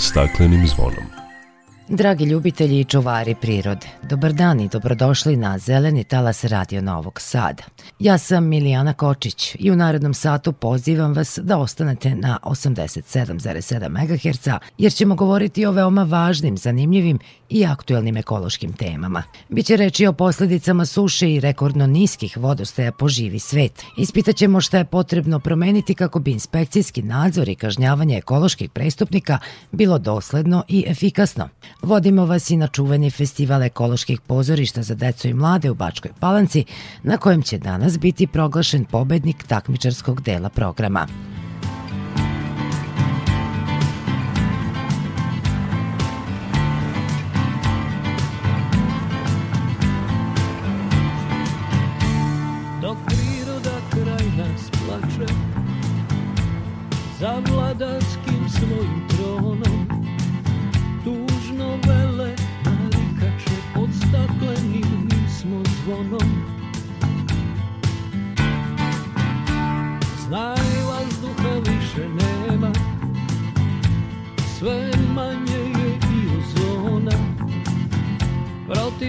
staklenim zvonom. Dragi ljubitelji i čuvari prirode, dobar dan i dobrodošli na Zeleni talas Radio Novog Sada. Ja sam Milijana Kočić i u narednom satu pozivam vas da ostanete na 87,7 MHz jer ćemo govoriti o veoma važnim, zanimljivim i aktuelnim ekološkim temama. Biće reći o posledicama suše i rekordno niskih vodostaja po živi svet. Ispitaćemo šta je potrebno promeniti kako bi inspekcijski nadzor i kažnjavanje ekoloških prestupnika bilo dosledno i efikasno. Vodimo vas i na čuveni festival ekoloških pozorišta za decu i mlade u Bačkoj Palanci, na kojem će danas biti proglašen pobednik takmičarskog dela programa.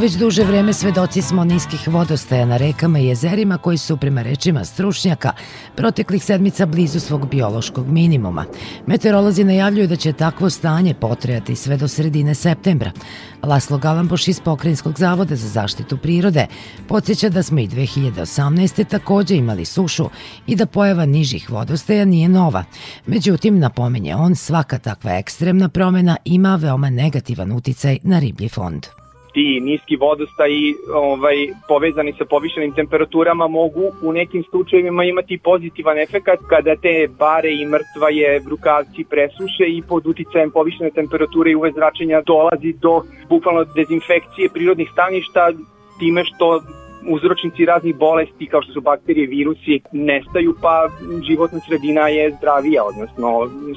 Već duže vreme svedoci smo niskih vodostaja na rekama i jezerima koji su, prema rečima stručnjaka, proteklih sedmica blizu svog biološkog minimuma. Meteorolozi najavljuju da će takvo stanje potrajati sve do sredine septembra. Laslo Galamboš iz Pokrenjskog zavoda za zaštitu prirode podsjeća da smo i 2018. takođe imali sušu i da pojava nižih vodostaja nije nova. Međutim, napomenje on, svaka takva ekstremna promena ima veoma negativan uticaj na riblji fond ti niski vodostaji ovaj, povezani sa povišenim temperaturama mogu u nekim slučajevima imati pozitivan efekat kada te bare i mrtvaje brukavci presuše i pod uticajem povišene temperature i uve zračenja dolazi do bukvalno dezinfekcije prirodnih staništa time što uzročnici raznih bolesti kao što su bakterije, virusi nestaju pa životna sredina je zdravija, odnosno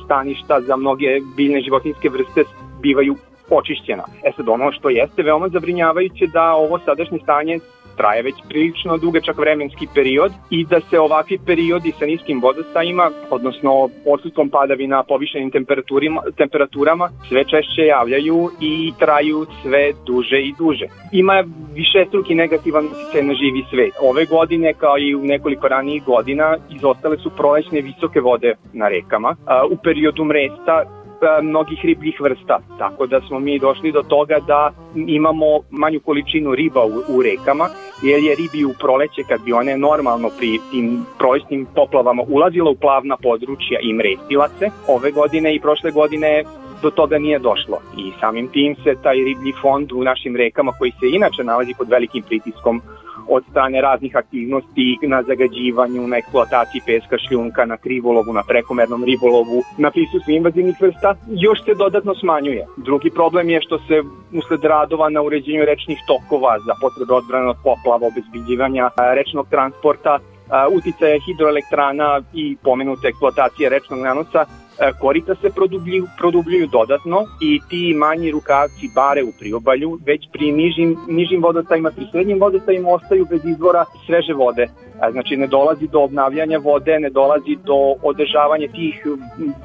staništa za mnoge biljne životinske vrste bivaju očišćena. E sad ono što jeste veoma zabrinjavajuće da ovo sadašnje stanje traje već prilično dugačak vremenski period i da se ovakvi periodi sa niskim vodostajima, odnosno odsutkom padavina povišenim temperaturama, temperaturama sve češće javljaju i traju sve duže i duže. Ima više struki negativan utjecaj na živi svet. Ove godine, kao i u nekoliko ranijih godina, izostale su prolećne visoke vode na rekama. U periodu mresta mnogih ribljih vrsta. Tako da smo mi došli do toga da imamo manju količinu riba u, u rekama, jer je ribi u proleće kad bi one normalno pri tim prolećnim poplavama ulazila u plavna područja i mrestila se. Ove godine i prošle godine do toga nije došlo i samim tim se taj riblji fond u našim rekama koji se inače nalazi pod velikim pritiskom od strane raznih aktivnosti na zagađivanju, na eksploataciji peska, šljunka, na krivolovu, na prekomernom ribolovu, na prisustvu invazivnih vrsta, još se dodatno smanjuje. Drugi problem je što se usled radova na uređenju rečnih tokova za potrebe odbrane od poplava, obezbiđivanja rečnog transporta, uticaje hidroelektrana i pomenute eksploatacije rečnog nanosa korita se produbljuju, produbljuju dodatno i ti manji rukavci bare u priobalju već pri nižim, nižim vodostajima, pri srednjim vodostajima ostaju bez izvora sveže vode. Znači ne dolazi do obnavljanja vode, ne dolazi do održavanja tih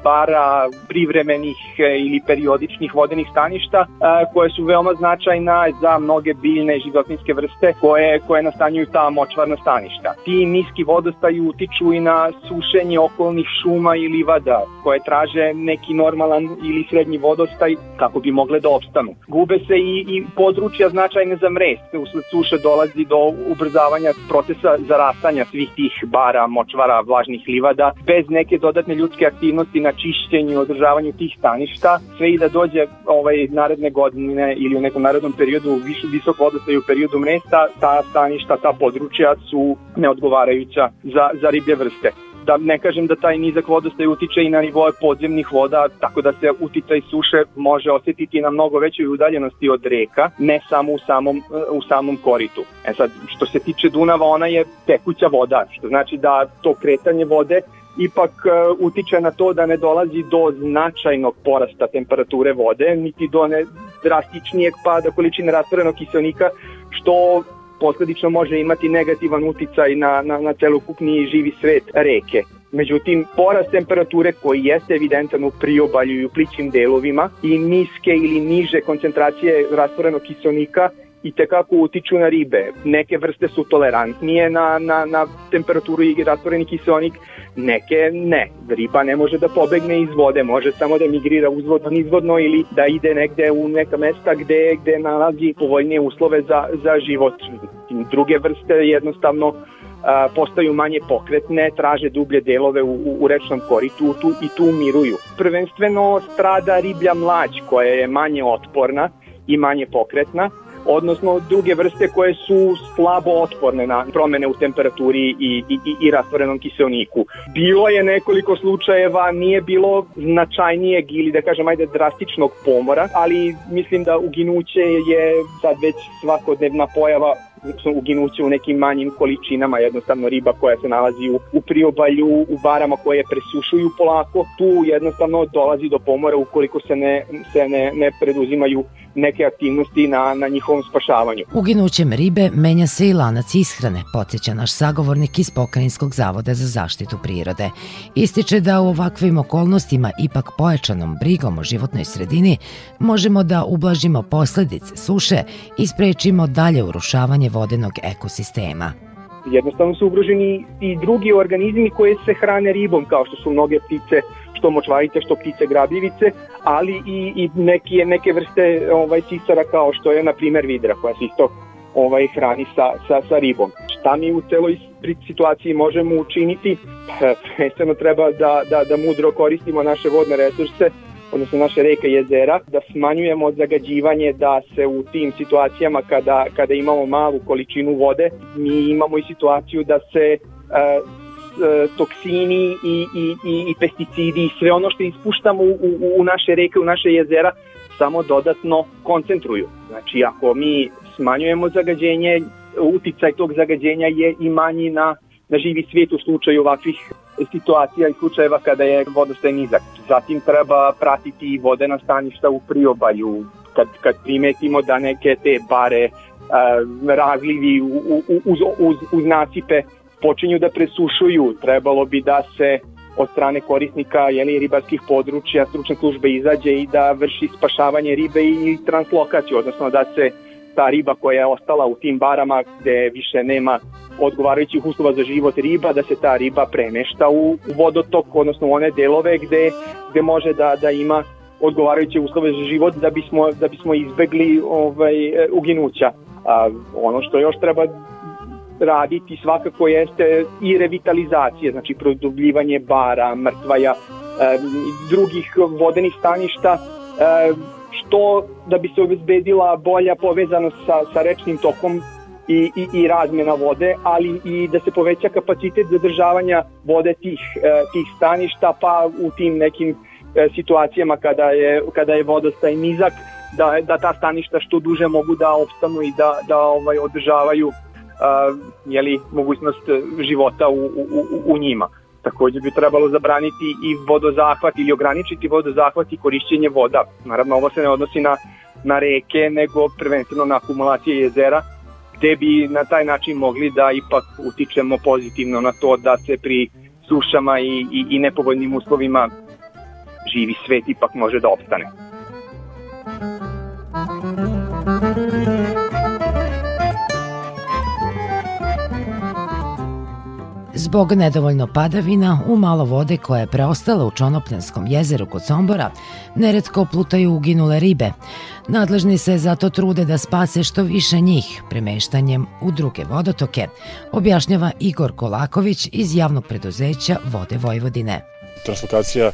bara privremenih e, ili periodičnih vodenih staništa e, koje su veoma značajna za mnoge biljne i životinske vrste koje, koje nastanjuju ta močvarna staništa. Ti niski vodostaji utiču i na sušenje okolnih šuma i livada koje traže neki normalan ili srednji vodostaj kako bi mogle da opstanu. Gube se i, i područja značajne za mrest. Usled suše dolazi do ubrzavanja procesa zarastanja svih tih bara, močvara, vlažnih livada, bez neke dodatne ljudske aktivnosti na čišćenju i održavanju tih staništa, sve i da dođe ovaj naredne godine ili u nekom narednom periodu više visok vodostaj u periodu mresta, ta staništa, ta područja su neodgovarajuća za, za riblje vrste da ne kažem da taj nizak vodostaj utiče i na nivoje podzemnih voda, tako da se uticaj suše može osetiti na mnogo većoj udaljenosti od reka, ne samo u samom, u samom koritu. E sad, što se tiče Dunava, ona je tekuća voda, što znači da to kretanje vode ipak uh, utiče na to da ne dolazi do značajnog porasta temperature vode, niti do ne drastičnijeg pada količine rastvorenog kiselnika, što posledično može imati negativan uticaj na, na, na celokupni živi svet reke. Međutim, porast temperature koji jeste evidentan u priobalju i u plićim delovima i niske ili niže koncentracije rastvorenog kiselnika i tekako utiču na ribe. Neke vrste su tolerantnije na, na, na temperaturu i rastvoreni kiselnik, neke ne. Riba ne može da pobegne iz vode, može samo da migrira uzvodno, nizvodno ili da ide negde u neka mesta gde, gde nalazi povoljnije uslove za, za život. Druge vrste jednostavno a, postaju manje pokretne, traže dublje delove u, u, u rečnom koritu tu, i tu umiruju. Prvenstveno strada riblja mlać koja je manje otporna i manje pokretna, odnosno druge vrste koje su slabo otporne na promene u temperaturi i, i, i rastvorenom kiselniku. Bilo je nekoliko slučajeva, nije bilo značajnijeg ili da kažem ajde drastičnog pomora, ali mislim da uginuće je sad već svakodnevna pojava uginuće u nekim manjim količinama, jednostavno riba koja se nalazi u, u priobalju, u barama koje presušuju polako, tu jednostavno dolazi do pomora ukoliko se ne, se ne, ne preduzimaju neke aktivnosti na, na njihovom spašavanju. Uginućem ribe menja se i lanac ishrane, podsjeća naš sagovornik iz Pokrajinskog zavoda za zaštitu prirode. Ističe da u ovakvim okolnostima ipak pojačanom brigom o životnoj sredini možemo da ublažimo posledice suše i sprečimo dalje urušavanje vodenog ekosistema jednostavno su ugroženi i drugi organizmi koji se hrane ribom, kao što su mnoge ptice što močvarice, što ptice grabljivice, ali i, i neke, neke vrste ovaj, cisara kao što je na primer vidra koja se isto ovaj, hrani sa, sa, sa ribom. Šta mi u celoj situaciji možemo učiniti? Prvenstveno treba da, da, da mudro koristimo naše vodne resurse, odnosno naše reke i jezera, da smanjujemo zagađivanje, da se u tim situacijama kada, kada imamo malu količinu vode, mi imamo i situaciju da se E, toksini i, i, i, i pesticidi i sve ono što ispuštamo u, u, u naše reke, u naše jezera, samo dodatno koncentruju. Znači, ako mi smanjujemo zagađenje, uticaj tog zagađenja je i manji na, na živi svijet u slučaju ovakvih situacija i slučajeva kada je vodostaj nizak. Zatim treba pratiti vodena staništa u priobalju, kad, kad primetimo da neke te bare uh, razlivi u, u, uz, uz, uz nasipe počinju da presušuju, trebalo bi da se od strane korisnika jeli, ribarskih područja stručne službe izađe i da vrši spašavanje ribe i translokaciju, odnosno da se ta riba koja je ostala u tim barama gde više nema odgovarajućih uslova za život riba, da se ta riba premešta u vodotok, odnosno u one delove gde, gde može da, da ima odgovarajuće uslove za život da bismo, da bismo izbegli ovaj, uginuća. A, ono što još treba raditi svakako jeste i revitalizacija, znači produbljivanje bara, mrtvaja, e, drugih vodenih staništa, e, što da bi se obezbedila bolja povezanost sa, sa rečnim tokom i, i, i razmjena vode, ali i da se poveća kapacitet zadržavanja vode tih, e, tih staništa, pa u tim nekim e, situacijama kada je, kada je vodostaj nizak, da, da ta staništa što duže mogu da opstanu i da, da ovaj održavaju a, jeli, mogućnost života u, u, u njima. Takođe bi trebalo zabraniti i vodozahvat ili ograničiti vodozahvat i korišćenje voda. Naravno, ovo se ne odnosi na, na reke, nego prvenstveno na akumulacije jezera, gde bi na taj način mogli da ipak utičemo pozitivno na to da se pri sušama i, i, i nepovoljnim uslovima živi svet ipak može da opstane. Zbog nedovoljno padavina, u malo vode koja je preostala u Čonopljanskom jezeru kod Sombora, neretko plutaju uginule ribe. Nadležni se zato trude da spase što više njih premeštanjem u druge vodotoke, objašnjava Igor Kolaković iz javnog preduzeća Vode Vojvodine. Translokacija e,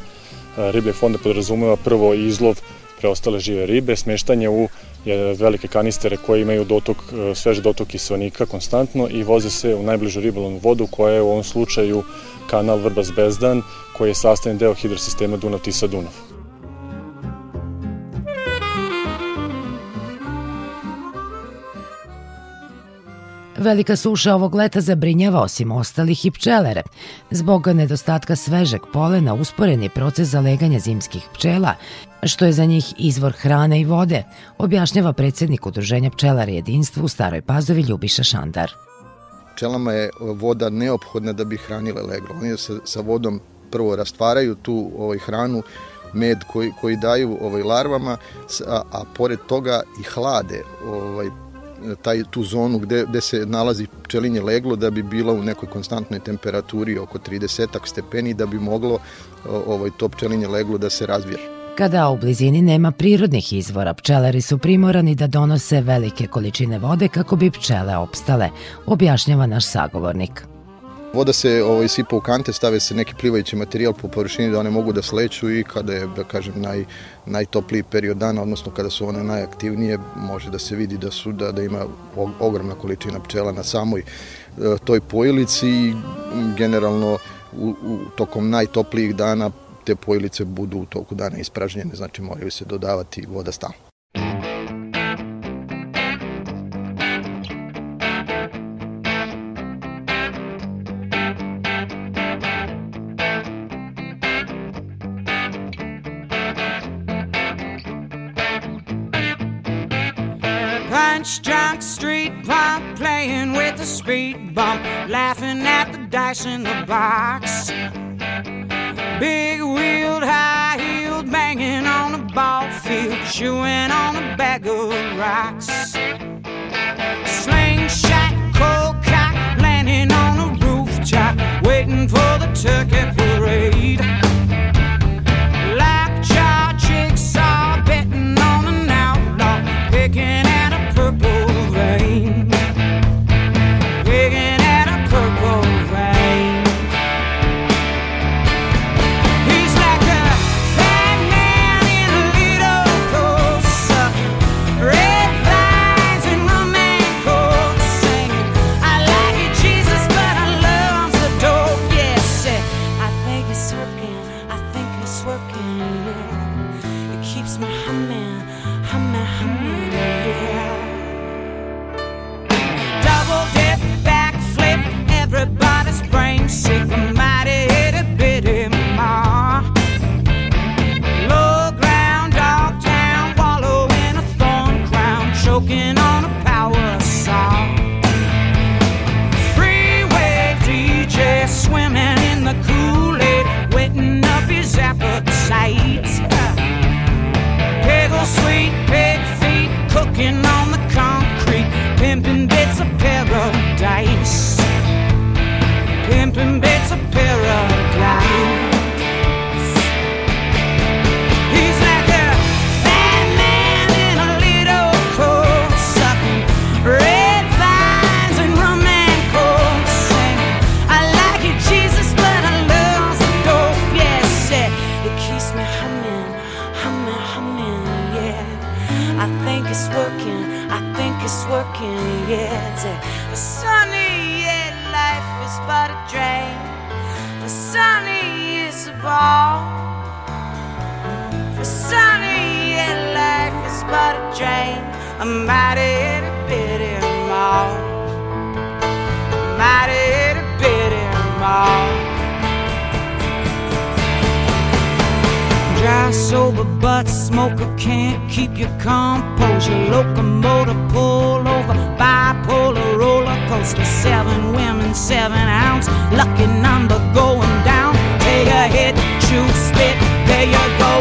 ribe fonda podrazumeva prvo izlov preostale žive ribe, smeštanje u velike kanistere koje imaju dotok, e, svež dotok kiselnika konstantno i voze se u najbližu ribolovnu vodu koja je u ovom slučaju kanal Vrbas Bezdan koji je sastavni deo hidrosistema Dunav-Tisa-Dunav. Velika suša ovog leta zabrinjava osim ostalih i pčelere. Zbog nedostatka svežeg polena usporen je proces zaleganja zimskih pčela, što je za njih izvor hrane i vode, objašnjava predsednik Udruženja pčelara jedinstva u Staroj Pazovi Ljubiša Šandar. Pčelama je voda neophodna da bi hranile leglo. Oni sa, sa vodom prvo rastvaraju tu ovaj, hranu, med koji, koji daju ovaj, larvama, a, a pored toga i hlade ovaj, taj, tu zonu gde, gde se nalazi pčelinje leglo da bi bila u nekoj konstantnoj temperaturi oko 30 stepeni da bi moglo ovaj, to pčelinje leglo da se razvije. Kada u blizini nema prirodnih izvora, pčelari su primorani da donose velike količine vode kako bi pčele opstale, objašnjava naš sagovornik. Voda se ovaj, sipa u kante, stave se neki plivajući materijal po površini da one mogu da sleću i kada je, da kažem, naj, najtopliji period dana, odnosno kada su one najaktivnije, može da se vidi da su da, da ima ogromna količina pčela na samoj e, toj pojilici i generalno u, u, tokom najtoplijih dana te pojilice budu u toku dana ispražnjene, znači moraju se dodavati voda stalno. Dice in the box. Big wheeled, high heeled, banging on a ball field, chewing on a bag of rocks. Slingshot, cold cock, landing on a rooftop, waiting for the turkey parade. walking on. Drain. A mighty itty bitty mall. Mighty itty bitty mall. dry, sober, but smoker can't keep your composure. Locomotive pull over, bipolar roller coaster. Seven women, seven ounce. Lucky number going down. Take a hit, chew, spit. There you go,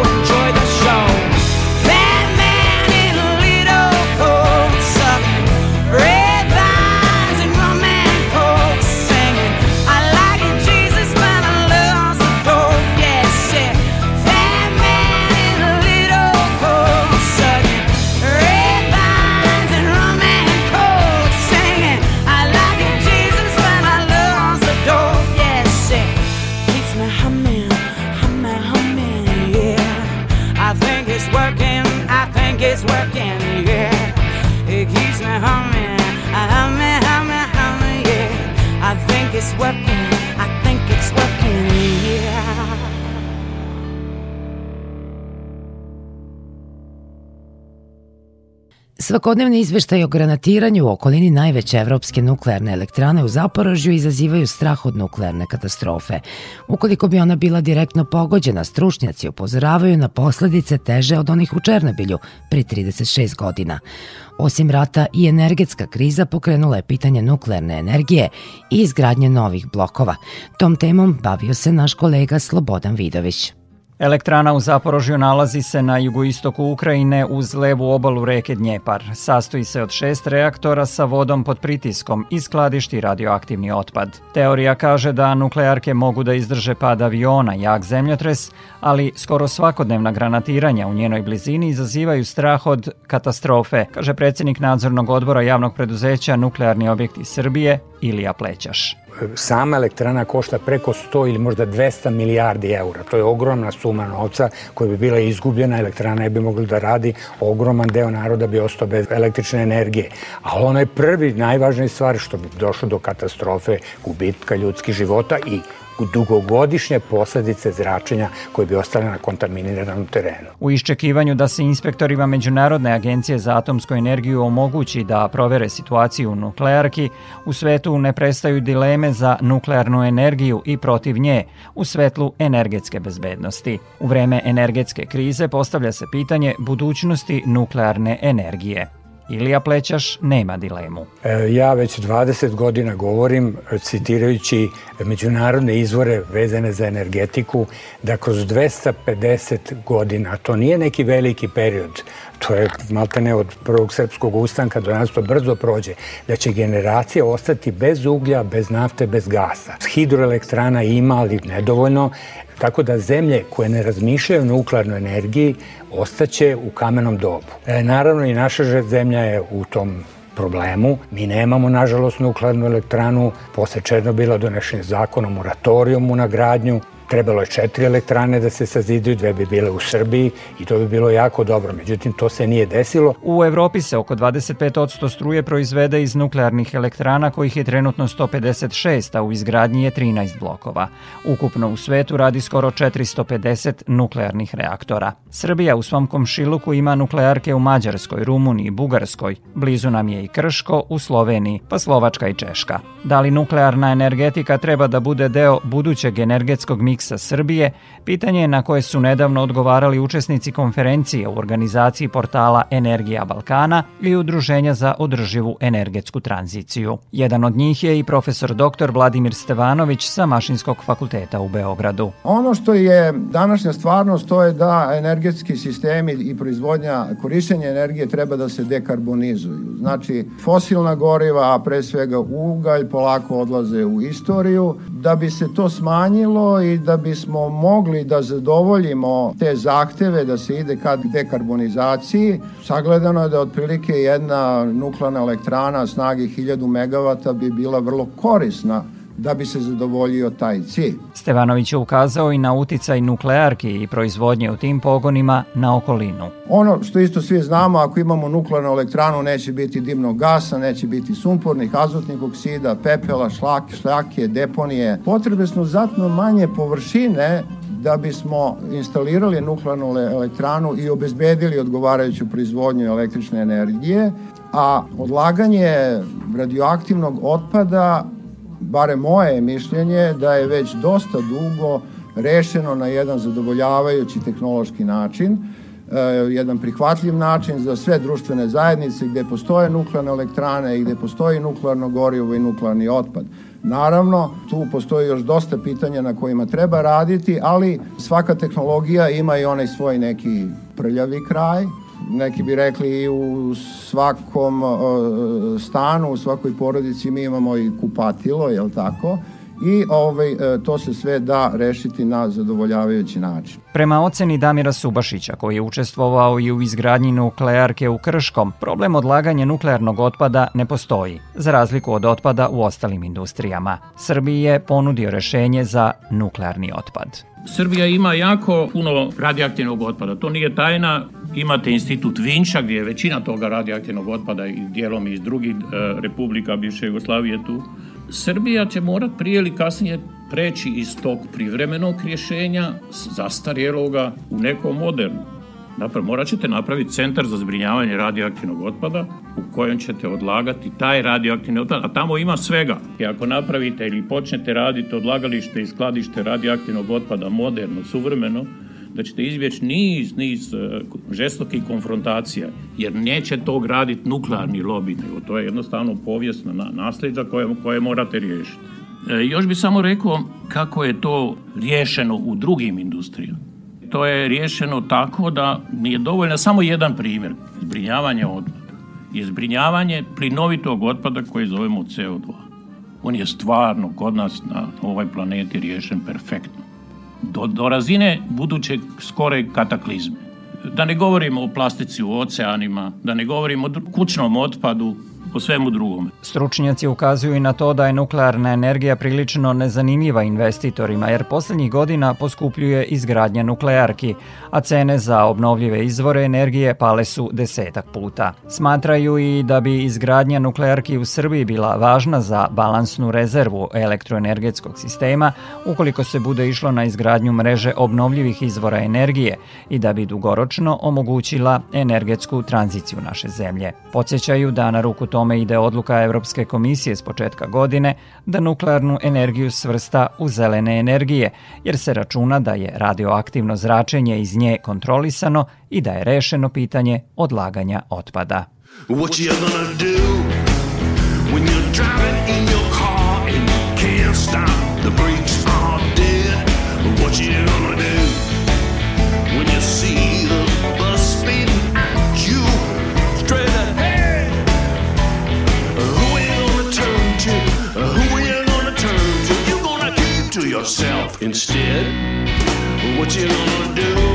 Svakodnevni izveštaj o granatiranju u okolini najveće evropske nuklearne elektrane u Zaporožju izazivaju strah od nuklearne katastrofe. Ukoliko bi ona bila direktno pogođena, stručnjaci upozoravaju na posledice teže od onih u Černobilju pri 36 godina. Osim rata i energetska kriza pokrenula je pitanje nuklearne energije i izgradnje novih blokova. Tom temom bavio se naš kolega Slobodan Vidović. Elektrana u Zaporožju nalazi se na jugoistoku Ukrajine uz levu obalu reke Dnjepar. Sastoji se od šest reaktora sa vodom pod pritiskom i skladišti radioaktivni otpad. Teorija kaže da nuklearke mogu da izdrže pad aviona, jak zemljotres, ali skoro svakodnevna granatiranja u njenoj blizini izazivaju strah od katastrofe, kaže predsjednik nadzornog odbora javnog preduzeća Nuklearni objekti Srbije Ilija Plećaš sama elektrana košta preko 100 ili možda 200 milijardi eura. To je ogromna suma novca koja bi bila izgubljena, elektrana ne bi mogla da radi, ogroman deo naroda bi ostao bez električne energije. Ali ono je prvi, najvažniji stvar što bi došlo do katastrofe, gubitka ljudskih života i dugogodišnje posledice zračenja koje bi ostale na kontaminiranom terenu. U iščekivanju da se inspektorima Međunarodne agencije za atomsku energiju omogući da provere situaciju u nuklearki, u svetu ne prestaju dileme za nuklearnu energiju i protiv nje u svetlu energetske bezbednosti. U vreme energetske krize postavlja se pitanje budućnosti nuklearne energije. Ilija Plećaš nema dilemu. E, ja već 20 godina govorim, citirajući međunarodne izvore vezane za energetiku, da kroz 250 godina, to nije neki veliki period, to je maltene od prvog srpskog ustanka do nas to brzo prođe, da će generacija ostati bez uglja, bez nafte, bez gasa. Hidroelektrana ima, ali nedovoljno, tako da zemlje koje ne razmišljaju o nuklearnoj energiji ostaće u kamenom dobu. E, naravno i naša zemlja je u tom problemu. Mi nemamo, nažalost, nuklearnu elektranu. Posle Černobila donešen je zakon o moratorijumu na gradnju. Trebalo je četiri elektrane da se sazidaju, dve bi bile u Srbiji i to bi bilo jako dobro. Međutim, to se nije desilo. U Evropi se oko 25% struje proizvede iz nuklearnih elektrana, kojih je trenutno 156, a u izgradnji je 13 blokova. Ukupno u svetu radi skoro 450 nuklearnih reaktora. Srbija u svom komšiluku ima nuklearke u Mađarskoj, Rumuniji, Bugarskoj. Blizu nam je i Krško u Sloveniji, pa Slovačka i Češka. Da li nuklearna energetika treba da bude deo budućeg energetskog miksa miksa Srbije, pitanje na koje su nedavno odgovarali učesnici konferencije u organizaciji portala Energija Balkana i Udruženja za održivu energetsku tranziciju. Jedan od njih je i profesor dr. Vladimir Stevanović sa Mašinskog fakulteta u Beogradu. Ono što je današnja stvarnost to je da energetski sistemi i proizvodnja, korišćenje energije treba da se dekarbonizuju. Znači, fosilna goriva, a pre svega ugalj, polako odlaze u istoriju. Da bi se to smanjilo i da bismo mogli da zadovoljimo te zahteve da se ide ka dekarbonizaciji, sagledano je da otprilike jedna nuklearna elektrana snage 1000 MW bi bila vrlo korisna da bi se zadovoljio taj cilj. Stevanović je ukazao i na uticaj nuklearki i proizvodnje u tim pogonima na okolinu. Ono što isto svi znamo, ako imamo nuklearnu elektranu neće biti dimnog gasa, neće biti sumpornih, azotnih oksida, pepela, šlak, šljake, deponije. Potrebe su zatno manje površine da bismo instalirali nuklearnu elektranu i obezbedili odgovarajuću proizvodnju električne energije, a odlaganje radioaktivnog otpada bare moje mišljenje da je već dosta dugo rešeno na jedan zadovoljavajući tehnološki način, e, jedan prihvatljiv način za sve društvene zajednice gde postoje nuklearne elektrane i gde postoji nuklearno gorivo i nuklearni otpad. Naravno, tu postoji još dosta pitanja na kojima treba raditi, ali svaka tehnologija ima i onaj svoj neki prljavi kraj, neki bi rekli i u svakom stanu, u svakoj porodici mi imamo i kupatilo, jel tako? I ovaj, e, to se sve da rešiti na zadovoljavajući način. Prema oceni Damira Subašića, koji je učestvovao i u izgradnji nuklearke u Krškom, problem odlaganja nuklearnog otpada ne postoji, za razliku od otpada u ostalim industrijama. Srbiji je ponudio rešenje za nuklearni otpad. Srbija ima jako puno radioaktivnog otpada. To nije tajna. Imate institut Vinča gdje je većina toga radioaktivnog otpada i dijelom iz drugih e, republika bivše Jugoslavije tu. Srbija će morat prije ili kasnije preći iz tog privremenog rješenja zastarjeloga u neko moderno. Dakle, morat ćete napraviti centar za zbrinjavanje radioaktivnog otpada u kojem ćete odlagati taj radioaktivni otpad, a tamo ima svega. I ako napravite ili počnete raditi odlagalište i skladište radioaktivnog otpada moderno, suvremeno, da ćete izbjeći niz, niz uh, žestokih konfrontacija, jer neće to graditi nuklearni lobby, nego to je jednostavno povijesna nasljeđa koje, koje morate riješiti. E, još bi samo rekao kako je to riješeno u drugim industrijama to je riješeno tako da nije dovoljno samo jedan primjer, zbrinjavanje otpada i zbrinjavanje plinovitog otpada koji zovemo CO2. On je stvarno kod nas na ovoj planeti riješen perfektno. Do, do razine budućeg skore kataklizme. Da ne govorimo o plastici u oceanima, da ne govorimo o kućnom otpadu, po svemu drugome. Stručnjaci ukazuju i na to da je nuklearna energija prilično nezanimljiva investitorima jer poslednjih godina poskupljuje izgradnja nuklearki, a cene za obnovljive izvore energije pale su desetak puta. Smatraju i da bi izgradnja nuklearki u Srbiji bila važna za balansnu rezervu elektroenergetskog sistema ukoliko se bude išlo na izgradnju mreže obnovljivih izvora energije i da bi dugoročno omogućila energetsku tranziciju naše zemlje. Podsjećaju da na ruku tome tome ide odluka Evropske komisije s početka godine da nuklearnu energiju svrsta u zelene energije, jer se računa da je radioaktivno zračenje iz nje kontrolisano i da je rešeno pitanje odlaganja otpada. What you gonna do when you're driving in your car and you can't stop the brakes are dead? What you gonna do yourself instead. What you gonna do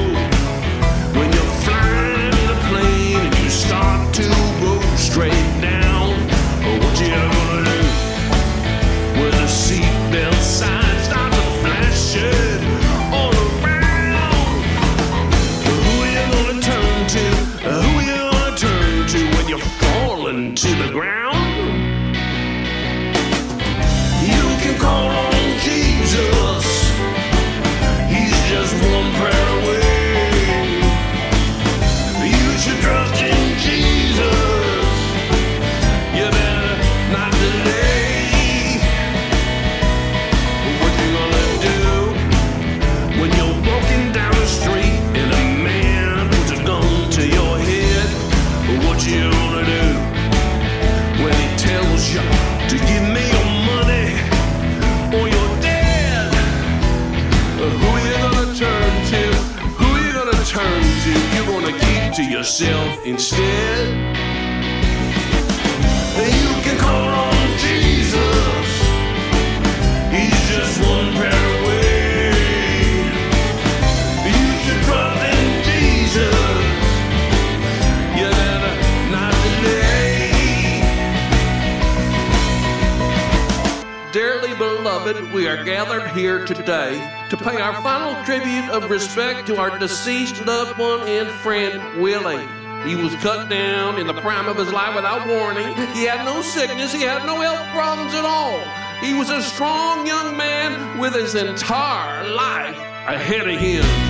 respect to our deceased loved one and friend, Willie. He was cut down in the prime of his life without warning. He had no sickness, he had no health problems at all. He was a strong young man with his entire life ahead of him.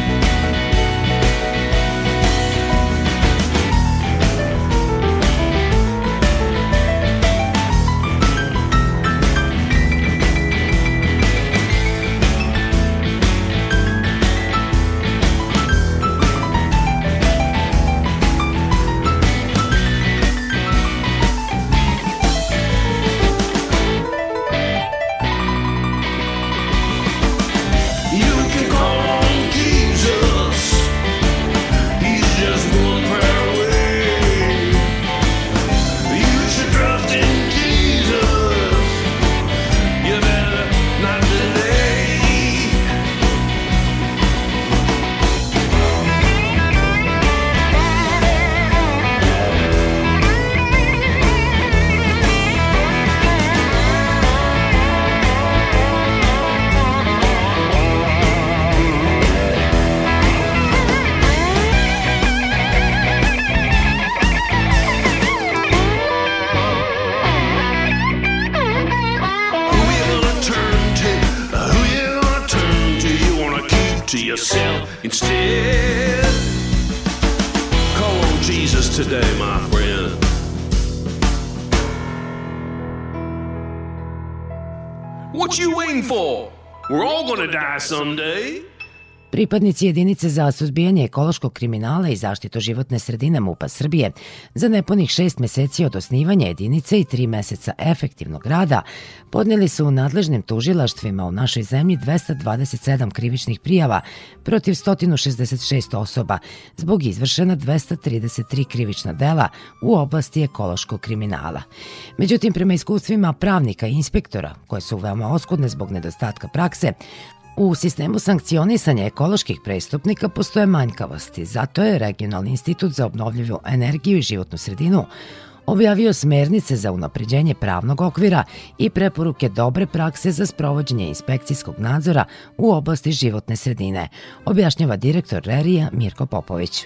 Pripadnici jedinice za suzbijanje ekološkog kriminala i zaštitu životne sredine MUPA Srbije za nepunih šest meseci od osnivanja jedinice i tri meseca efektivnog rada podneli su u nadležnim tužilaštvima u našoj zemlji 227 krivičnih prijava protiv 166 osoba zbog izvršena 233 krivična dela u oblasti ekološkog kriminala. Međutim, prema iskustvima pravnika i inspektora, koje su veoma oskudne zbog nedostatka prakse, U sistemu sankcionisanja ekoloških prestupnika postoje manjkavosti, zato je Regionalni institut za obnovljivu energiju i životnu sredinu objavio smernice za unapređenje pravnog okvira i preporuke dobre prakse za sprovođenje inspekcijskog nadzora u oblasti životne sredine, objašnjava direktor Rerija Mirko Popović.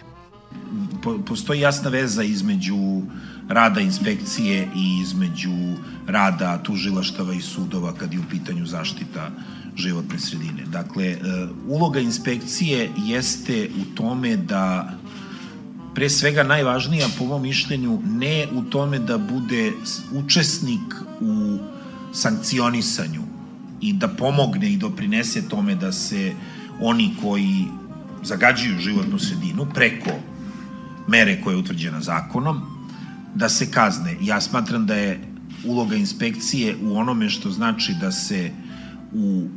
Postoji jasna veza između rada inspekcije i između rada tužilaštava i sudova kad je u pitanju zaštita životne sredine. Dakle, e, uloga inspekcije jeste u tome da pre svega najvažnija po mom mišljenju ne u tome da bude učesnik u sankcionisanju i da pomogne i doprinese tome da se oni koji zagađuju životnu sredinu preko mere koja je utvrđena zakonom, da se kazne. Ja smatram da je uloga inspekcije u onome što znači da se u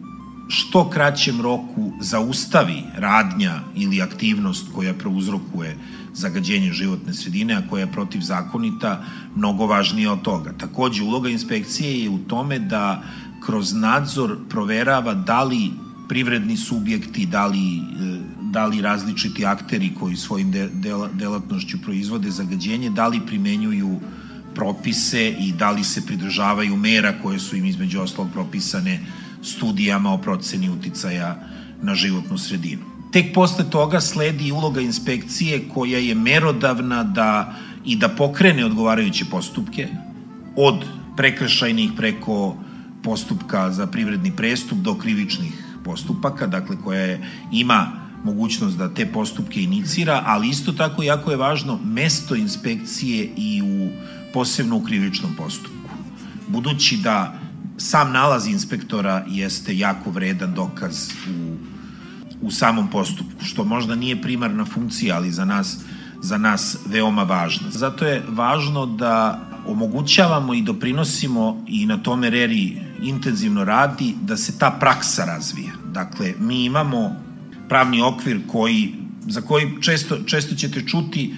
što kraćem roku zaustavi radnja ili aktivnost koja prouzrokuje zagađenje životne sredine, a koja je protivzakonita, mnogo važnija od toga. Takođe, uloga inspekcije je u tome da kroz nadzor proverava da li privredni subjekti, da li, e, da li različiti akteri koji svojim de, delatnošću proizvode zagađenje, da li primenjuju propise i da li se pridržavaju mera koje su im između oslog propisane studijama o proceni uticaja na životnu sredinu. Tek posle toga sledi uloga inspekcije koja je merodavna da i da pokrene odgovarajuće postupke od prekršajnih preko postupka za privredni prestup do krivičnih postupaka, dakle koja je, ima mogućnost da te postupke inicira, ali isto tako jako je važno mesto inspekcije i u posebno u krivičnom postupku. Budući da sam nalaz inspektora jeste jako vredan dokaz u, u samom postupku, što možda nije primarna funkcija, ali za nas, za nas veoma važna. Zato je važno da omogućavamo i doprinosimo i na tome Reri intenzivno radi da se ta praksa razvija. Dakle, mi imamo pravni okvir koji, za koji često, često ćete čuti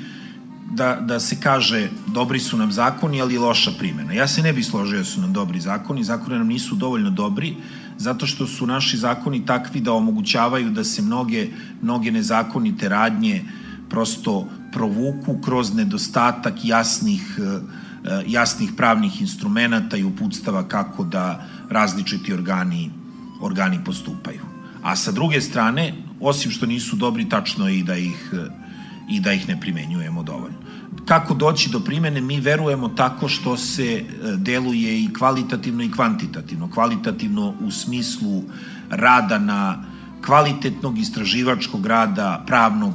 da, da se kaže dobri su nam zakoni, ali loša primjena. Ja se ne bih složio da su nam dobri zakoni, zakoni nam nisu dovoljno dobri, zato što su naši zakoni takvi da omogućavaju da se mnoge, mnoge nezakonite radnje prosto provuku kroz nedostatak jasnih, eh, jasnih pravnih instrumenta i uputstava kako da različiti organi organi postupaju. A sa druge strane, osim što nisu dobri, tačno je i da ih, i da ih ne primenjujemo dovoljno. Kako doći do primene? Mi verujemo tako što se e, deluje i kvalitativno i kvantitativno. Kvalitativno u smislu rada na kvalitetnog istraživačkog rada, pravnog,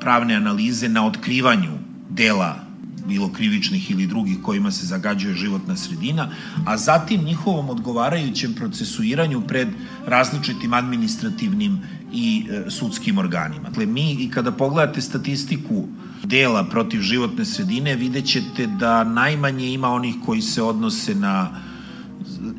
pravne analize na otkrivanju dela bilo krivičnih ili drugih kojima se zagađuje životna sredina, a zatim njihovom odgovarajućem procesuiranju pred različitim administrativnim i e, sudskim organima. Dakle, mi i kada pogledate statistiku dela protiv životne sredine, vidjet ćete da najmanje ima onih koji se odnose na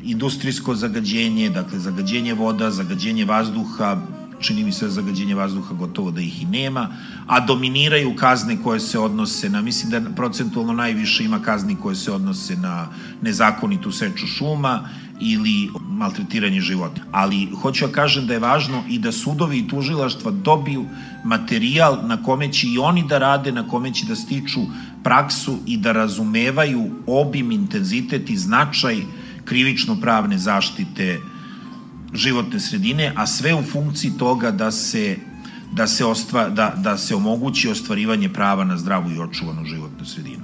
industrijsko zagađenje, dakle zagađenje voda, zagađenje vazduha, čini mi se da zagađenje vazduha gotovo da ih i nema, a dominiraju kazne koje se odnose na, mislim da procentualno najviše ima kazni koje se odnose na nezakonitu seču šuma ili maltretiranje života. Ali hoću da kažem da je važno i da sudovi i tužilaštva dobiju materijal na kome će i oni da rade, na kome će da stiču praksu i da razumevaju obim, intenzitet i značaj krivično-pravne zaštite životne sredine, a sve u funkciji toga da se da se, ostva, da, da se omogući ostvarivanje prava na zdravu i očuvanu životnu sredinu.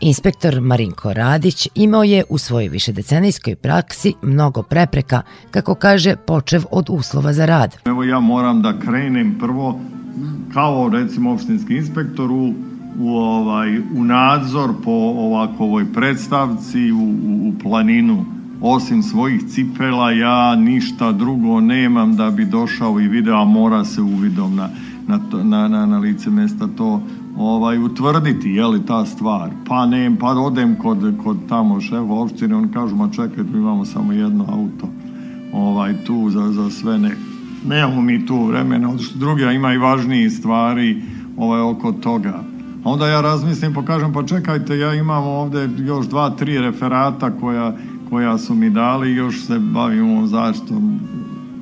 Inspektor Marinko Radić imao je u svojoj višedecenijskoj praksi mnogo prepreka, kako kaže, počev od uslova za rad. Evo ja moram da krenem prvo kao recimo opštinski inspektor u, u, ovaj, u nadzor po ovakvoj predstavci u, u, u planinu osim svojih cipela ja ništa drugo nemam da bi došao i video, a mora se uvidom na, na, na, na, na lice mesta to ovaj, utvrditi, je li ta stvar. Pa ne, pa odem kod, kod tamo šefa opštine, on kažu, ma čekaj, mi imamo samo jedno auto ovaj, tu za, za sve ne. Nemamo mi tu vremena, što drugi ima i važniji stvari ovaj, oko toga. Onda ja razmislim, pa kažem, pa čekajte, ja imam ovde još dva, tri referata koja koja su mi dali, još se bavimo zaštitom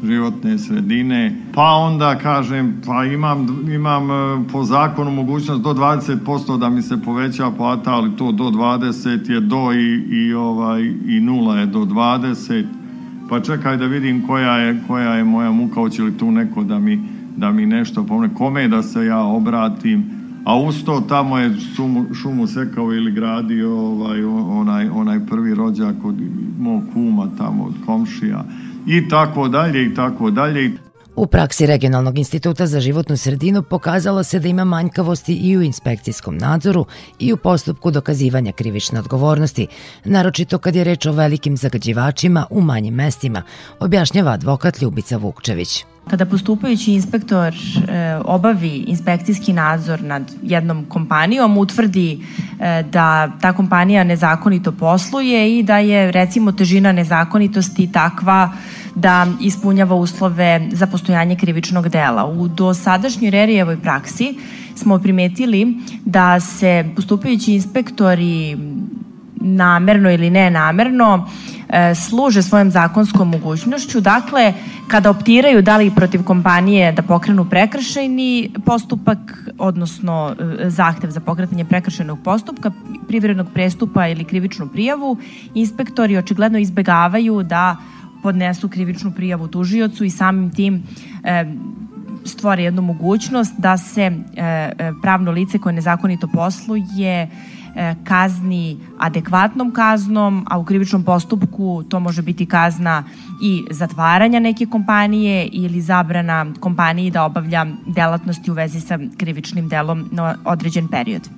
životne sredine. Pa onda kažem, pa imam, imam e, po zakonu mogućnost do 20% da mi se poveća plata, ali to do 20 je do i, i, ovaj, i nula je do 20. Pa čekaj da vidim koja je, koja je moja muka, hoće li tu neko da mi, da mi nešto pomne, kome da se ja obratim a usto tamo je šumu, šumu sekao ili gradio ovaj, onaj, onaj prvi rođak od mog kuma tamo od komšija i tako dalje i tako dalje. U praksi Regionalnog instituta za životnu sredinu pokazalo se da ima manjkavosti i u inspekcijskom nadzoru i u postupku dokazivanja krivične odgovornosti, naročito kad je reč o velikim zagađivačima u manjim mestima, objašnjava advokat Ljubica Vukčević. Kada postupajući inspektor e, obavi inspekcijski nadzor nad jednom kompanijom, utvrdi e, da ta kompanija nezakonito posluje i da je recimo težina nezakonitosti takva da ispunjava uslove za postojanje krivičnog dela. U dosadašnjoj Rerijevoj praksi smo primetili da se postupajući inspektori namerno ili nenamerno e, služe svojom zakonskom mogućnošću. Dakle, kada optiraju da li protiv kompanije da pokrenu prekršajni postupak, odnosno e, zahtev za pokretanje prekršajnog postupka, privrednog prestupa ili krivičnu prijavu, inspektori očigledno izbegavaju da podnesu krivičnu prijavu tužiocu i samim tim e, stvori jednu mogućnost da se e, e pravno lice koje nezakonito posluje E, kazni adekvatnom kaznom, a u krivičnom postupku to može biti kazna i zatvaranja neke kompanije ili zabrana kompaniji da obavlja delatnosti u vezi sa krivičnim delom na određen period.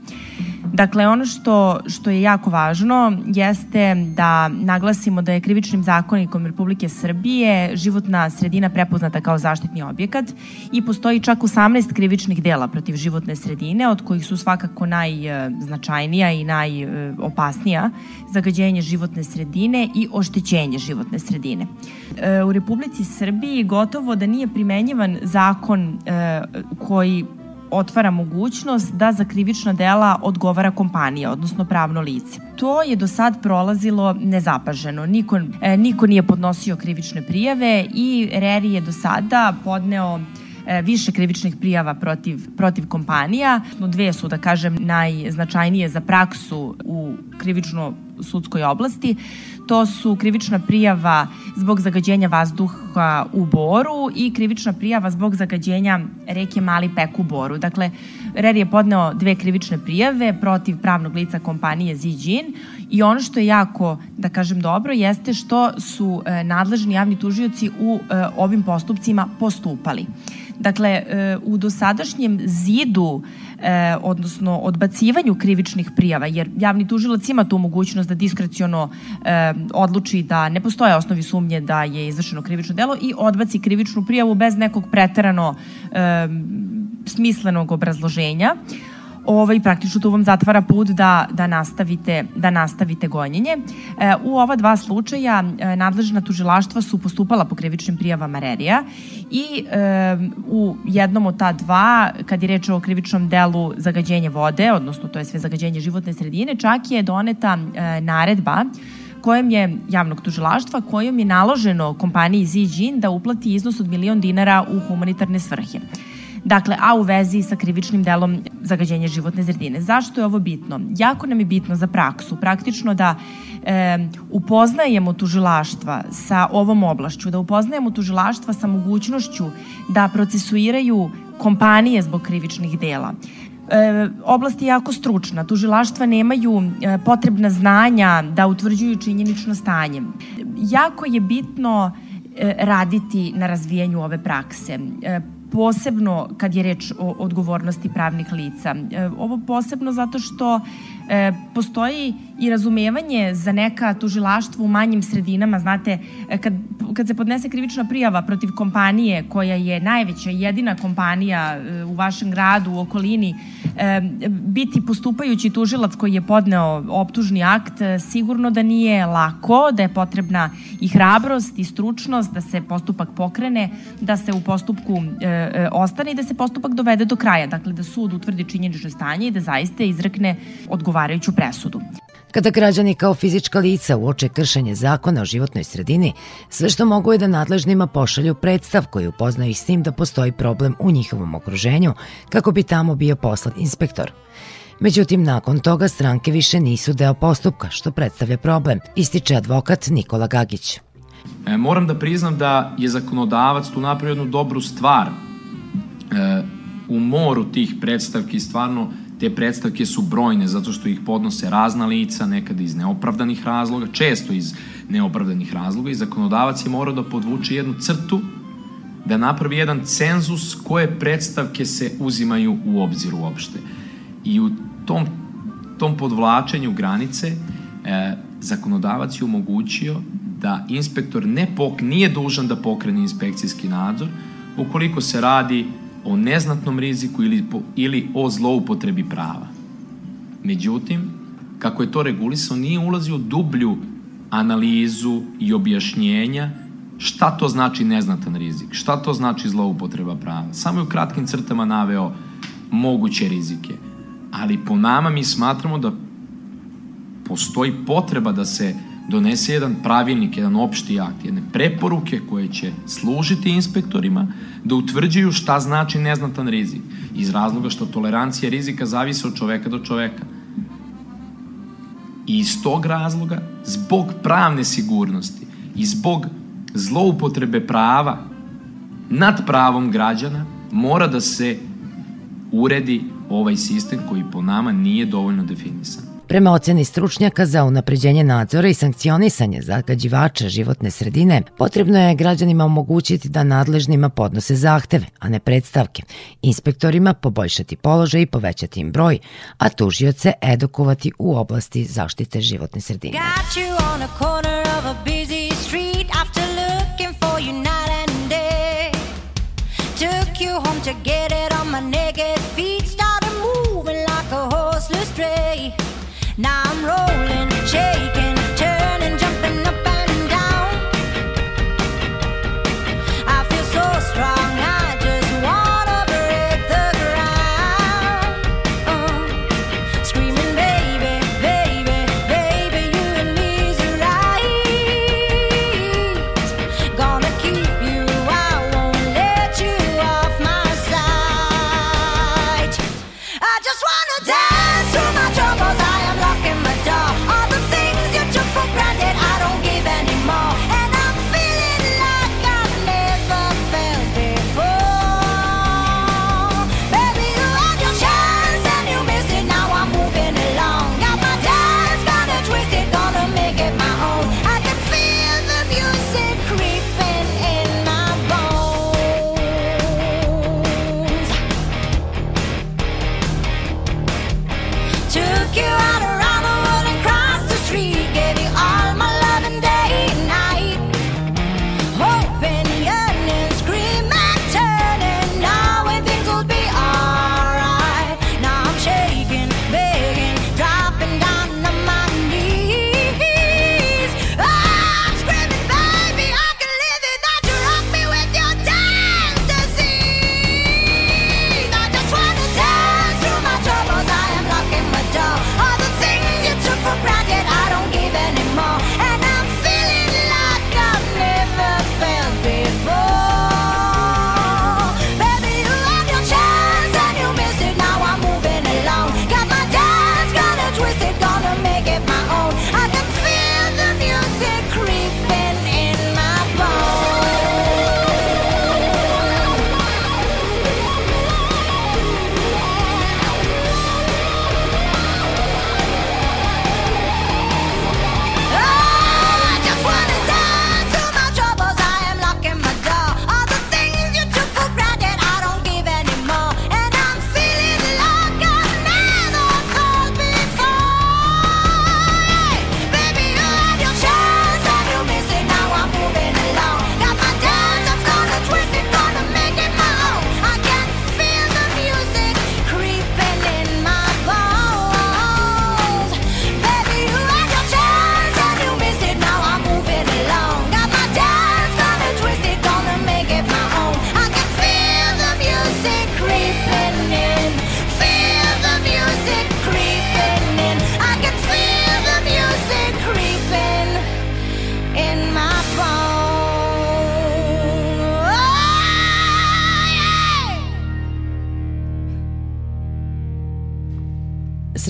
Dakle, ono što, što je jako važno jeste da naglasimo da je krivičnim zakonikom Republike Srbije životna sredina prepoznata kao zaštitni objekat i postoji čak 18 krivičnih dela protiv životne sredine, od kojih su svakako najznačajnija i najopasnija zagađenje životne sredine i oštećenje životne sredine. E, u Republici Srbiji gotovo da nije primenjivan zakon e, koji otvara mogućnost da za krivična dela odgovara kompanija, odnosno pravno lice. To je do sad prolazilo nezapaženo. Niko, e, niko nije podnosio krivične prijave i Reri je do sada podneo e, više krivičnih prijava protiv, protiv kompanija. Dve su, da kažem, najznačajnije za praksu u krivično sudskoj oblasti. To su krivična prijava zbog zagađenja vazduha u Boru i krivična prijava zbog zagađenja reke Mali Pek u Boru. Dakle, RER je podneo dve krivične prijave protiv pravnog lica kompanije Zijin i ono što je jako, da kažem dobro, jeste što su e, nadležni javni tužioci u e, ovim postupcima postupali. Dakle, e, u dosadašnjem zidu e, odnosno odbacivanju krivičnih prijava, jer javni tužilac ima tu mogućnost da diskreciono e, odluči da ne postoje osnovi sumnje da je izvršeno krivično delo i odbaci krivičnu prijavu bez nekog preterano smislenog obrazloženja ovaj, praktično tu vam zatvara put da, da, nastavite, da nastavite gonjenje. E, u ova dva slučaja e, nadležna tužilaštva su postupala po krivičnim prijavama Rerija i e, u jednom od ta dva, kad je reč o krivičnom delu zagađenje vode, odnosno to je sve zagađenje životne sredine, čak je doneta e, naredba kojem je javnog tužilaštva, kojom je naloženo kompaniji Zijin da uplati iznos od milion dinara u humanitarne svrhe. Dakle, a u vezi sa krivičnim delom zagađenja životne sredine. Zašto je ovo bitno? Jako nam je bitno za praksu, praktično da e, upoznajemo tužilaštva sa ovom oblašću, da upoznajemo tužilaštva sa mogućnošću da procesuiraju kompanije zbog krivičnih dela. E, oblast je jako stručna, tužilaštva nemaju e, potrebna znanja da utvrđuju činjenično stanje. Jako je bitno e, raditi na razvijanju ove prakse. E, posebno kad je reč o odgovornosti pravnih lica. E, ovo posebno zato što e, postoji i razumevanje za neka tužilaštva u manjim sredinama. Znate, e, kad, kad se podnese krivična prijava protiv kompanije koja je najveća jedina kompanija e, u vašem gradu, u okolini, e, biti postupajući tužilac koji je podneo optužni akt, e, sigurno da nije lako, da je potrebna i hrabrost i stručnost da se postupak pokrene, da se u postupku e, ostane i da se postupak dovede do kraja. Dakle, da sud utvrdi činjenično stanje i da zaista izrekne odgovarajuću presudu. Kada građani kao fizička lica uoče kršenje zakona o životnoj sredini, sve što mogu je da nadležnima pošalju predstav koji upoznaju ih s tim da postoji problem u njihovom okruženju, kako bi tamo bio poslat inspektor. Međutim, nakon toga stranke više nisu deo postupka, što predstavlja problem, ističe advokat Nikola Gagić. E, moram da priznam da je zakonodavac tu napravio jednu dobru stvar. E, u moru tih predstavki stvarno te predstavke su brojne zato što ih podnose razna lica, nekada iz neopravdanih razloga, često iz neopravdanih razloga i zakonodavac je morao da podvuče jednu crtu da napravi jedan cenzus koje predstavke se uzimaju u obzir uopšte. I u tom, tom podvlačenju granice e, zakonodavac je omogućio da inspektor ne pok, nije dužan da pokrene inspekcijski nadzor ukoliko se radi o neznatnom riziku ili, ili o zloupotrebi prava. Međutim, kako je to regulisao, nije ulazio dublju analizu i objašnjenja šta to znači neznatan rizik, šta to znači zloupotreba prava. Samo je u kratkim crtama naveo moguće rizike. Ali po nama mi smatramo da postoji potreba da se donese jedan pravilnik, jedan opšti akt, jedne preporuke koje će služiti inspektorima da utvrđuju šta znači neznatan rizik. Iz razloga što tolerancija rizika zavise od čoveka do čoveka. I iz tog razloga, zbog pravne sigurnosti i zbog zloupotrebe prava nad pravom građana, mora da se uredi ovaj sistem koji po nama nije dovoljno definisan. Prema oceni stručnjaka za unapređenje nadzora i sankcionisanje zagađivača životne sredine, potrebno je građanima omogućiti da nadležnima podnose zahteve, a ne predstavke, inspektorima poboljšati položaj i povećati im broj, a tužioce edukovati u oblasti zaštite životne sredine.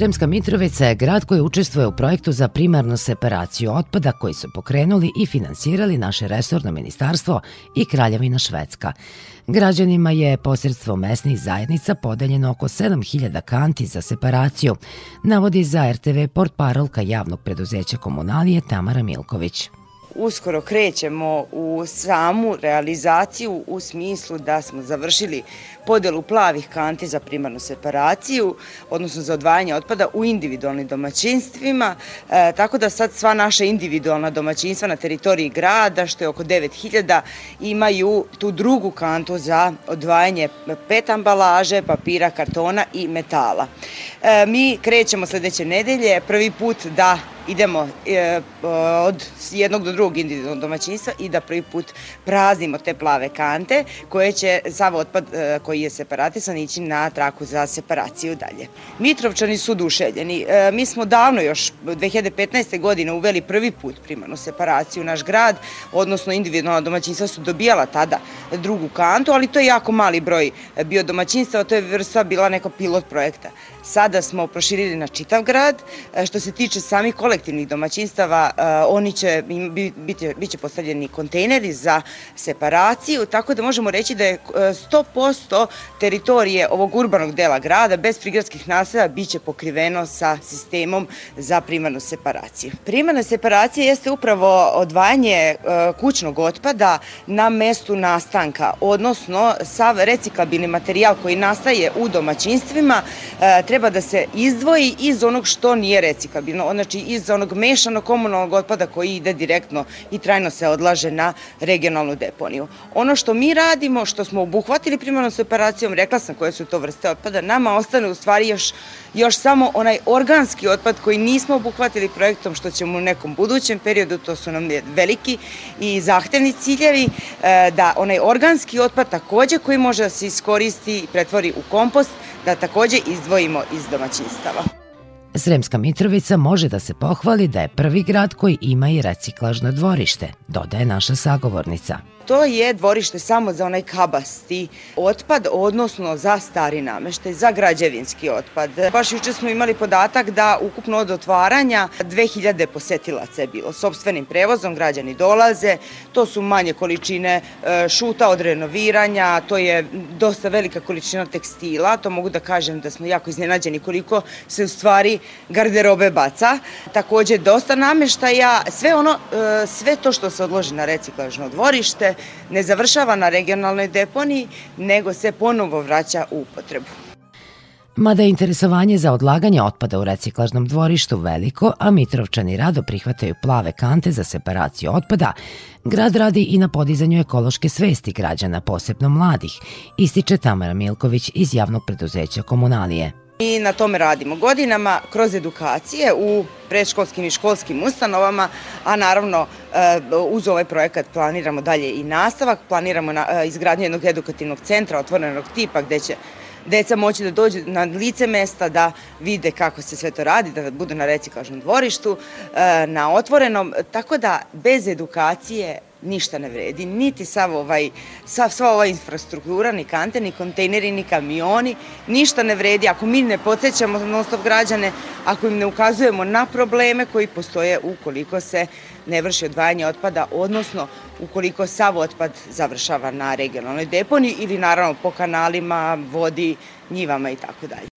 Sremska Mitrovica je grad koji učestvuje u projektu za primarnu separaciju otpada koji su pokrenuli i finansirali naše resorno ministarstvo i Kraljevina Švedska. Građanima je posredstvom mesnih zajednica podeljeno oko 7000 kanti za separaciju, navodi za RTV port parolka javnog preduzeća komunalije Tamara Milković uskoro krećemo u samu realizaciju u smislu da smo završili podelu plavih kanti za primarnu separaciju, odnosno za odvajanje otpada u individualnim domaćinstvima, e, tako da sad sva naša individualna domaćinstva na teritoriji grada, što je oko 9000, imaju tu drugu kantu za odvajanje pet ambalaže, papira, kartona i metala. E, mi krećemo sledeće nedelje, prvi put da idemo e, od jednog do drugog individualnog domaćinstva i da prvi put praznimo te plave kante koje će sav otpad e, koji je separatisan ići na traku za separaciju dalje. Mitrovčani su dušeljeni. E, mi smo davno još 2015. godine uveli prvi put primarnu separaciju u naš grad, odnosno individualna domaćinstva su dobijala tada drugu kantu, ali to je jako mali broj bio domaćinstva, to je vrsta bila neka pilot projekta. Sada smo proširili na čitav grad. E, što se tiče samih kolektivnih domaćinstava, e, oni će biti, biće postavljeni kontejneri za separaciju, tako da možemo reći da je 100% e, teritorije ovog urbanog dela grada bez prigradskih naselja biće pokriveno sa sistemom za primarnu separaciju. Primarna separacija jeste upravo odvajanje kućnog otpada na mestu nastanka, odnosno sav reciklabilni materijal koji nastaje u domaćinstvima treba da se izdvoji iz onog što nije reciklabilno, znači iz onog mešanog komunalnog otpada koji ide direktno i trajno se odlaže na regionalnu deponiju. Ono što mi radimo, što smo obuhvatili primarnom separacijom, rekla sam koje su to vrste otpada, nama ostane u stvari još, još samo onaj organski otpad koji nismo obuhvatili projektom što ćemo u nekom budućem periodu, to su nam veliki i zahtevni ciljevi, e, da onaj organski otpad takođe koji može da se iskoristi i pretvori u kompost, da takođe izdvojimo iz domaćinstava. Sremska Mitrovica može da se pohvali da je prvi grad koji ima i reciklažno dvorište, dodaje naša sagovornica to je dvorište samo za onaj kabasti otpad, odnosno za stari nameštaj, za građevinski otpad. Baš juče smo imali podatak da ukupno od otvaranja 2000 posetilaca je bilo. Sobstvenim prevozom građani dolaze, to su manje količine e, šuta od renoviranja, to je dosta velika količina tekstila, to mogu da kažem da smo jako iznenađeni koliko se u stvari garderobe baca. Takođe dosta nameštaja, sve ono, e, sve to što se odloži na reciklažno dvorište, ne završava na regionalnoj deponiji, nego se ponovo vraća u upotrebu. Mada je interesovanje za odlaganje otpada u reciklažnom dvorištu veliko, a Mitrovčani rado prihvataju plave kante za separaciju otpada, grad radi i na podizanju ekološke svesti građana, posebno mladih, ističe Tamara Milković iz javnog preduzeća Komunalije. Mi na tome radimo. Godinama kroz edukacije u predškolskim i školskim ustanovama, a naravno e, uz ovaj projekat planiramo dalje i nastavak, planiramo e, izgradnju jednog edukativnog centra otvorenog tipa gde će deca moći da dođu na lice mesta, da vide kako se sve to radi, da budu na reciklažnom dvorištu, e, na otvorenom, tako da bez edukacije ništa ne vredi, niti sav ovaj, sav, sva ova infrastruktura, ni kante, ni kontejneri, ni kamioni, ništa ne vredi ako mi ne podsjećamo non stop građane, ako im ne ukazujemo na probleme koji postoje ukoliko se ne vrši odvajanje otpada, odnosno ukoliko sav otpad završava na regionalnoj deponi ili naravno po kanalima, vodi, njivama i tako dalje.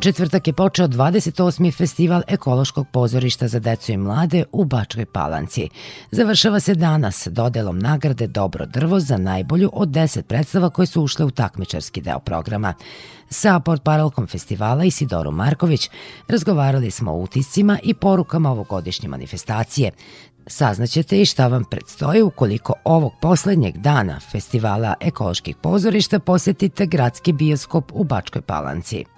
Četvrtak je počeo 28. festival ekološkog pozorišta za decu i mlade u Bačkoj Palanci. Završava se danas dodelom nagrade Dobro drvo za najbolju od 10 predstava koje su ušle u takmičarski deo programa. Sa portparolkom festivala Isidoru Marković razgovarali smo o utiscima i porukama ovogodišnje manifestacije. Saznaćete i šta vam predstoji ukoliko ovog poslednjeg dana festivala ekoloških pozorišta posetite gradski bioskop u Bačkoj Palanci.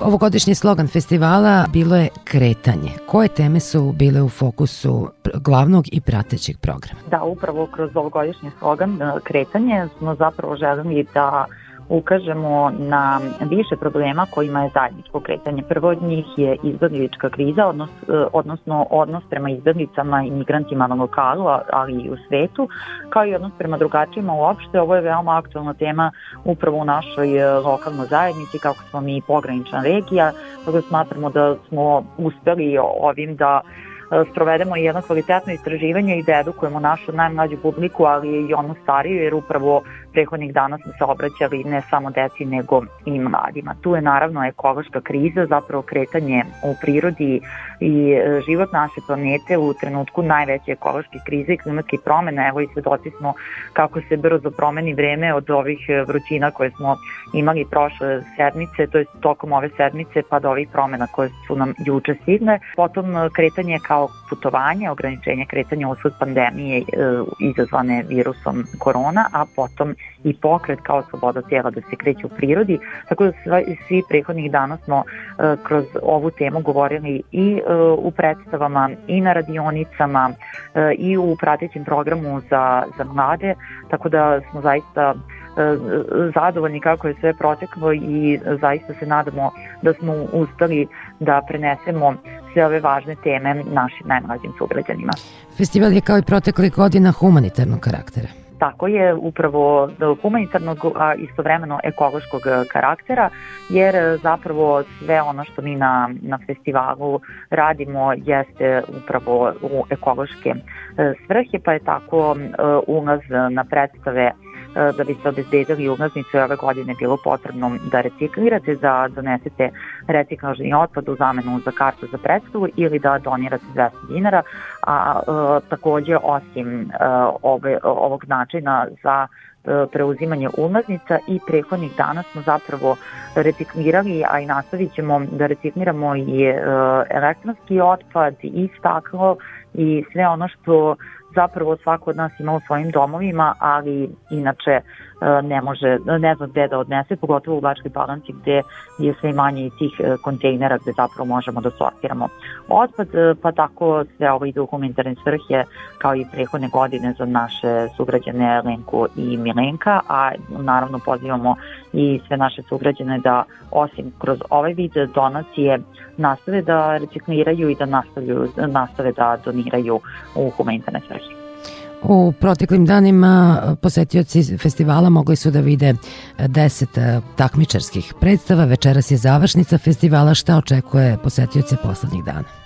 Ovogodišnji slogan festivala bilo je kretanje. Koje teme su bile u fokusu glavnog i pratećeg programa? Da, upravo kroz ovogodišnji slogan kretanje smo zapravo želeli da ukažemo na više problema kojima je zajedničko kretanje. Prvo od njih je izbjeglička kriza, odnos, odnosno odnos prema izbjeglicama i migrantima na lokalu, ali i u svetu, kao i odnos prema drugačijima uopšte. Ovo je veoma aktualna tema upravo u našoj e, lokalnoj zajednici, kako smo mi pogranična regija, tako smatramo da smo uspeli ovim da E, sprovedemo jedno kvalitetno istraživanje i da edukujemo našu najmlađu publiku, ali i onu stariju, jer upravo prehodnih dana smo se obraćali ne samo deci, nego i mladima. Tu je naravno ekološka kriza, zapravo kretanje u prirodi i e, život naše planete u trenutku najveće ekološke krize i klimatske promene. Evo i svedoci smo kako se brzo promeni vreme od ovih e, vrućina koje smo imali prošle sedmice, to je tokom ove sedmice pa do ovih promena koje su nam juče stigne. Potom kretanje kao kao putovanje, ograničenje kretanja usled pandemije e, izazvane virusom korona, a potom i pokret kao sloboda tijela da se kreće u prirodi. Tako da svi, svi prethodnih dana smo e, kroz ovu temu govorili i e, u predstavama, i na radionicama, e, i u pratećem programu za, za mlade, tako da smo zaista E, zadovoljni kako je sve proteklo i zaista se nadamo da smo uspeli da prenesemo sve ove važne teme našim najmlađim sugrađanima. Festival je kao i protekli godina humanitarnog karaktera. Tako je upravo humanitarnog, a istovremeno ekološkog karaktera, jer zapravo sve ono što mi na, na festivalu radimo jeste upravo u ekološke e, svrhe, pa je tako e, ulaz na predstave E, da bi se obezbedili ulaznice ove godine bilo potrebno da reciklirate, da donesete reciklažni otpad u zamenu za kartu za predstavu ili da donirate 200 dinara, a e, takođe osim e, ove, ovog načina za e, preuzimanje ulaznica i prehodnih dana smo zapravo reciklirali, a i nastavit ćemo da recikliramo i e, elektronski otpad i staklo i sve ono što zapravo svako od nas ima u svojim domovima, ali inače e, ne može, ne zna gde da odnese, pogotovo u Bačkoj Palanci gde je sve manje tih e, kontejnera gde zapravo možemo da sortiramo otpad, e, pa tako sve ovo ide u humanitarne svrhe kao i prehodne godine za naše sugrađane Lenku i Milenka, a naravno pozivamo i sve naše sugrađane da osim kroz ovaj vid donacije nastave da recikliraju i da nastave da doniraju u humanitarne svrhe. U proteklim danima posetioci festivala mogli su da vide 10 takmičarskih predstava. Večeras je završnica festivala. Šta očekuje posetioce poslednjih dana?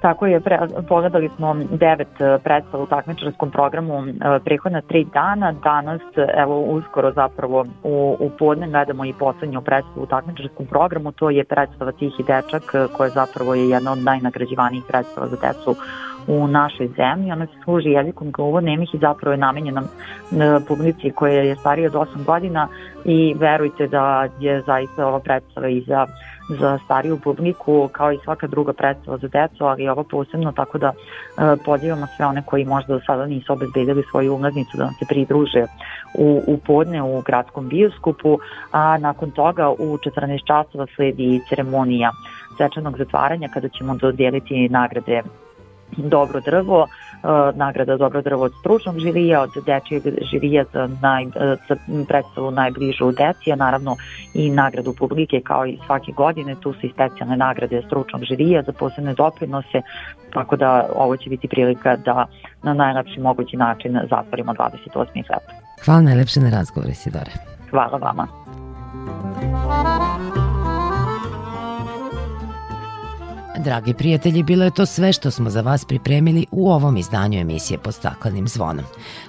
Tako je, pre, pogledali smo devet e, predstava u takmičarskom programu e, prehodna tri dana. Danas, evo uskoro zapravo u, u podne gledamo i poslednju predstavu u takmičarskom programu. To je predstava Tihi dečak e, koja zapravo je jedna od najnagrađivanijih predstava za decu u našoj zemlji. Ona se služi jezikom nemih i zapravo je namenjena publici koja je starija od 8 godina i verujte da je zaista ova predstava i za za stariju publiku kao i svaka druga predstava za decu, ali ovo posebno tako da e, pozivamo sve one koji možda do sada nisu obezbedili svoju ulaznicu da nam se pridruže u, u podne u gradskom bioskopu, a nakon toga u 14 časova sledi ceremonija svečanog zatvaranja kada ćemo dodeliti nagrade Dobro drvo, nagrada Dobro drvo od stručnog žirija, od dečijeg žirija za, naj, e, za predstavu najbližu deci, a naravno i nagradu publike kao i svake godine, tu su i specijalne nagrade stručnog žirija za posebne doprinose, tako da ovo će biti prilika da na najlepši mogući način zatvorimo 28. februar. Hvala najlepše na razgovor, Isidore. Hvala vama. Dragi prijatelji, bilo je to sve što smo za vas pripremili u ovom izdanju emisije pod staklenim zvonom.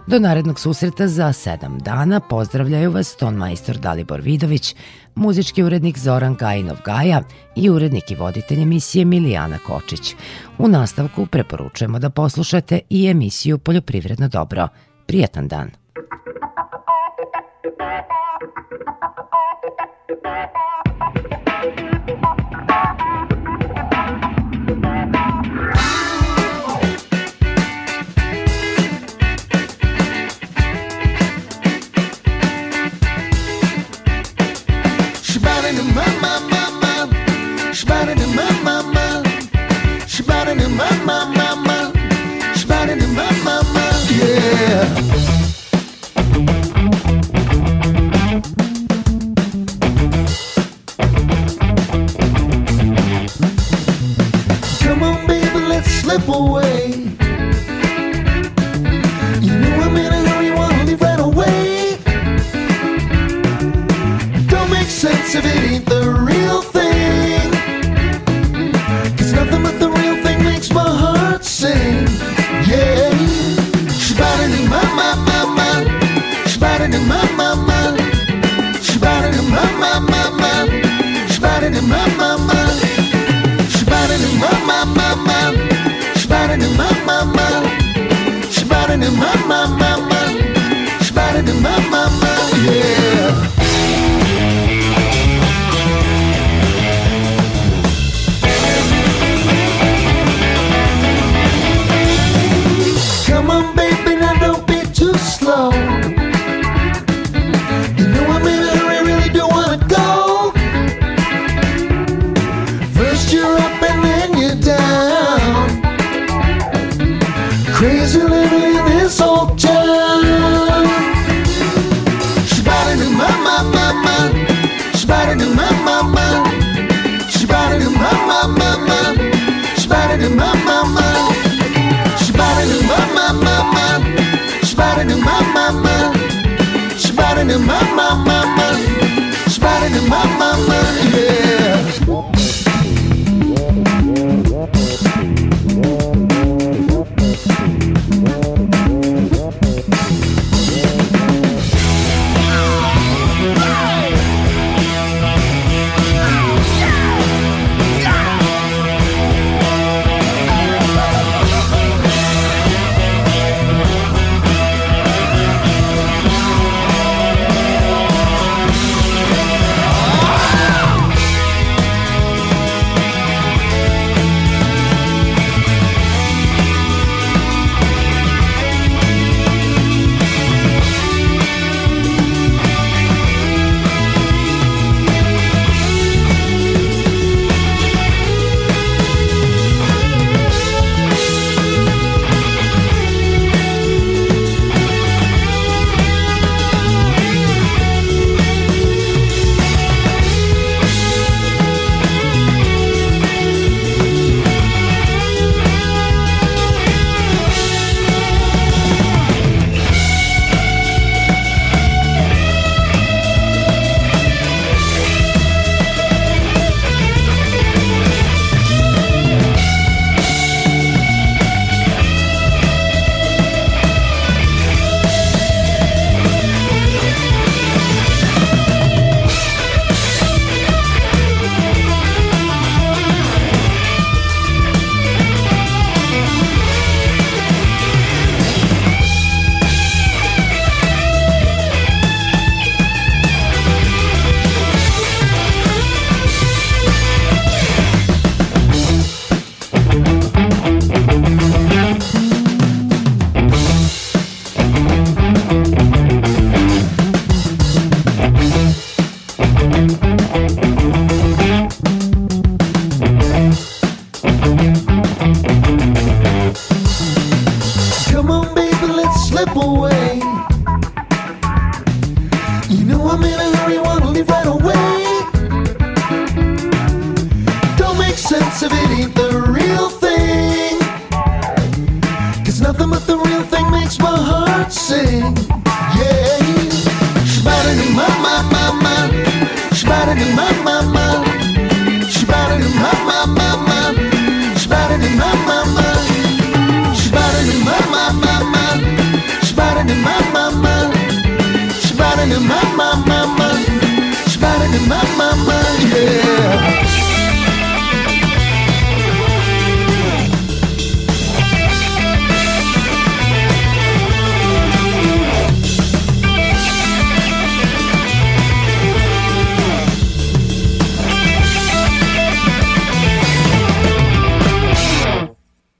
Do narednog susreta za sedam dana pozdravljaju vas ton majstor Dalibor Vidović, muzički urednik Zoran Gajinov Gaja i urednik i voditelj emisije Milijana Kočić. U nastavku preporučujemo da poslušate i emisiju Poljoprivredno dobro. Prijetan dan! She Shibata in my mama. Shibata in my in my mama. Yeah. slip away. You I'm in right away. Don't make sense if it ain't the real. and mama. mama, mama.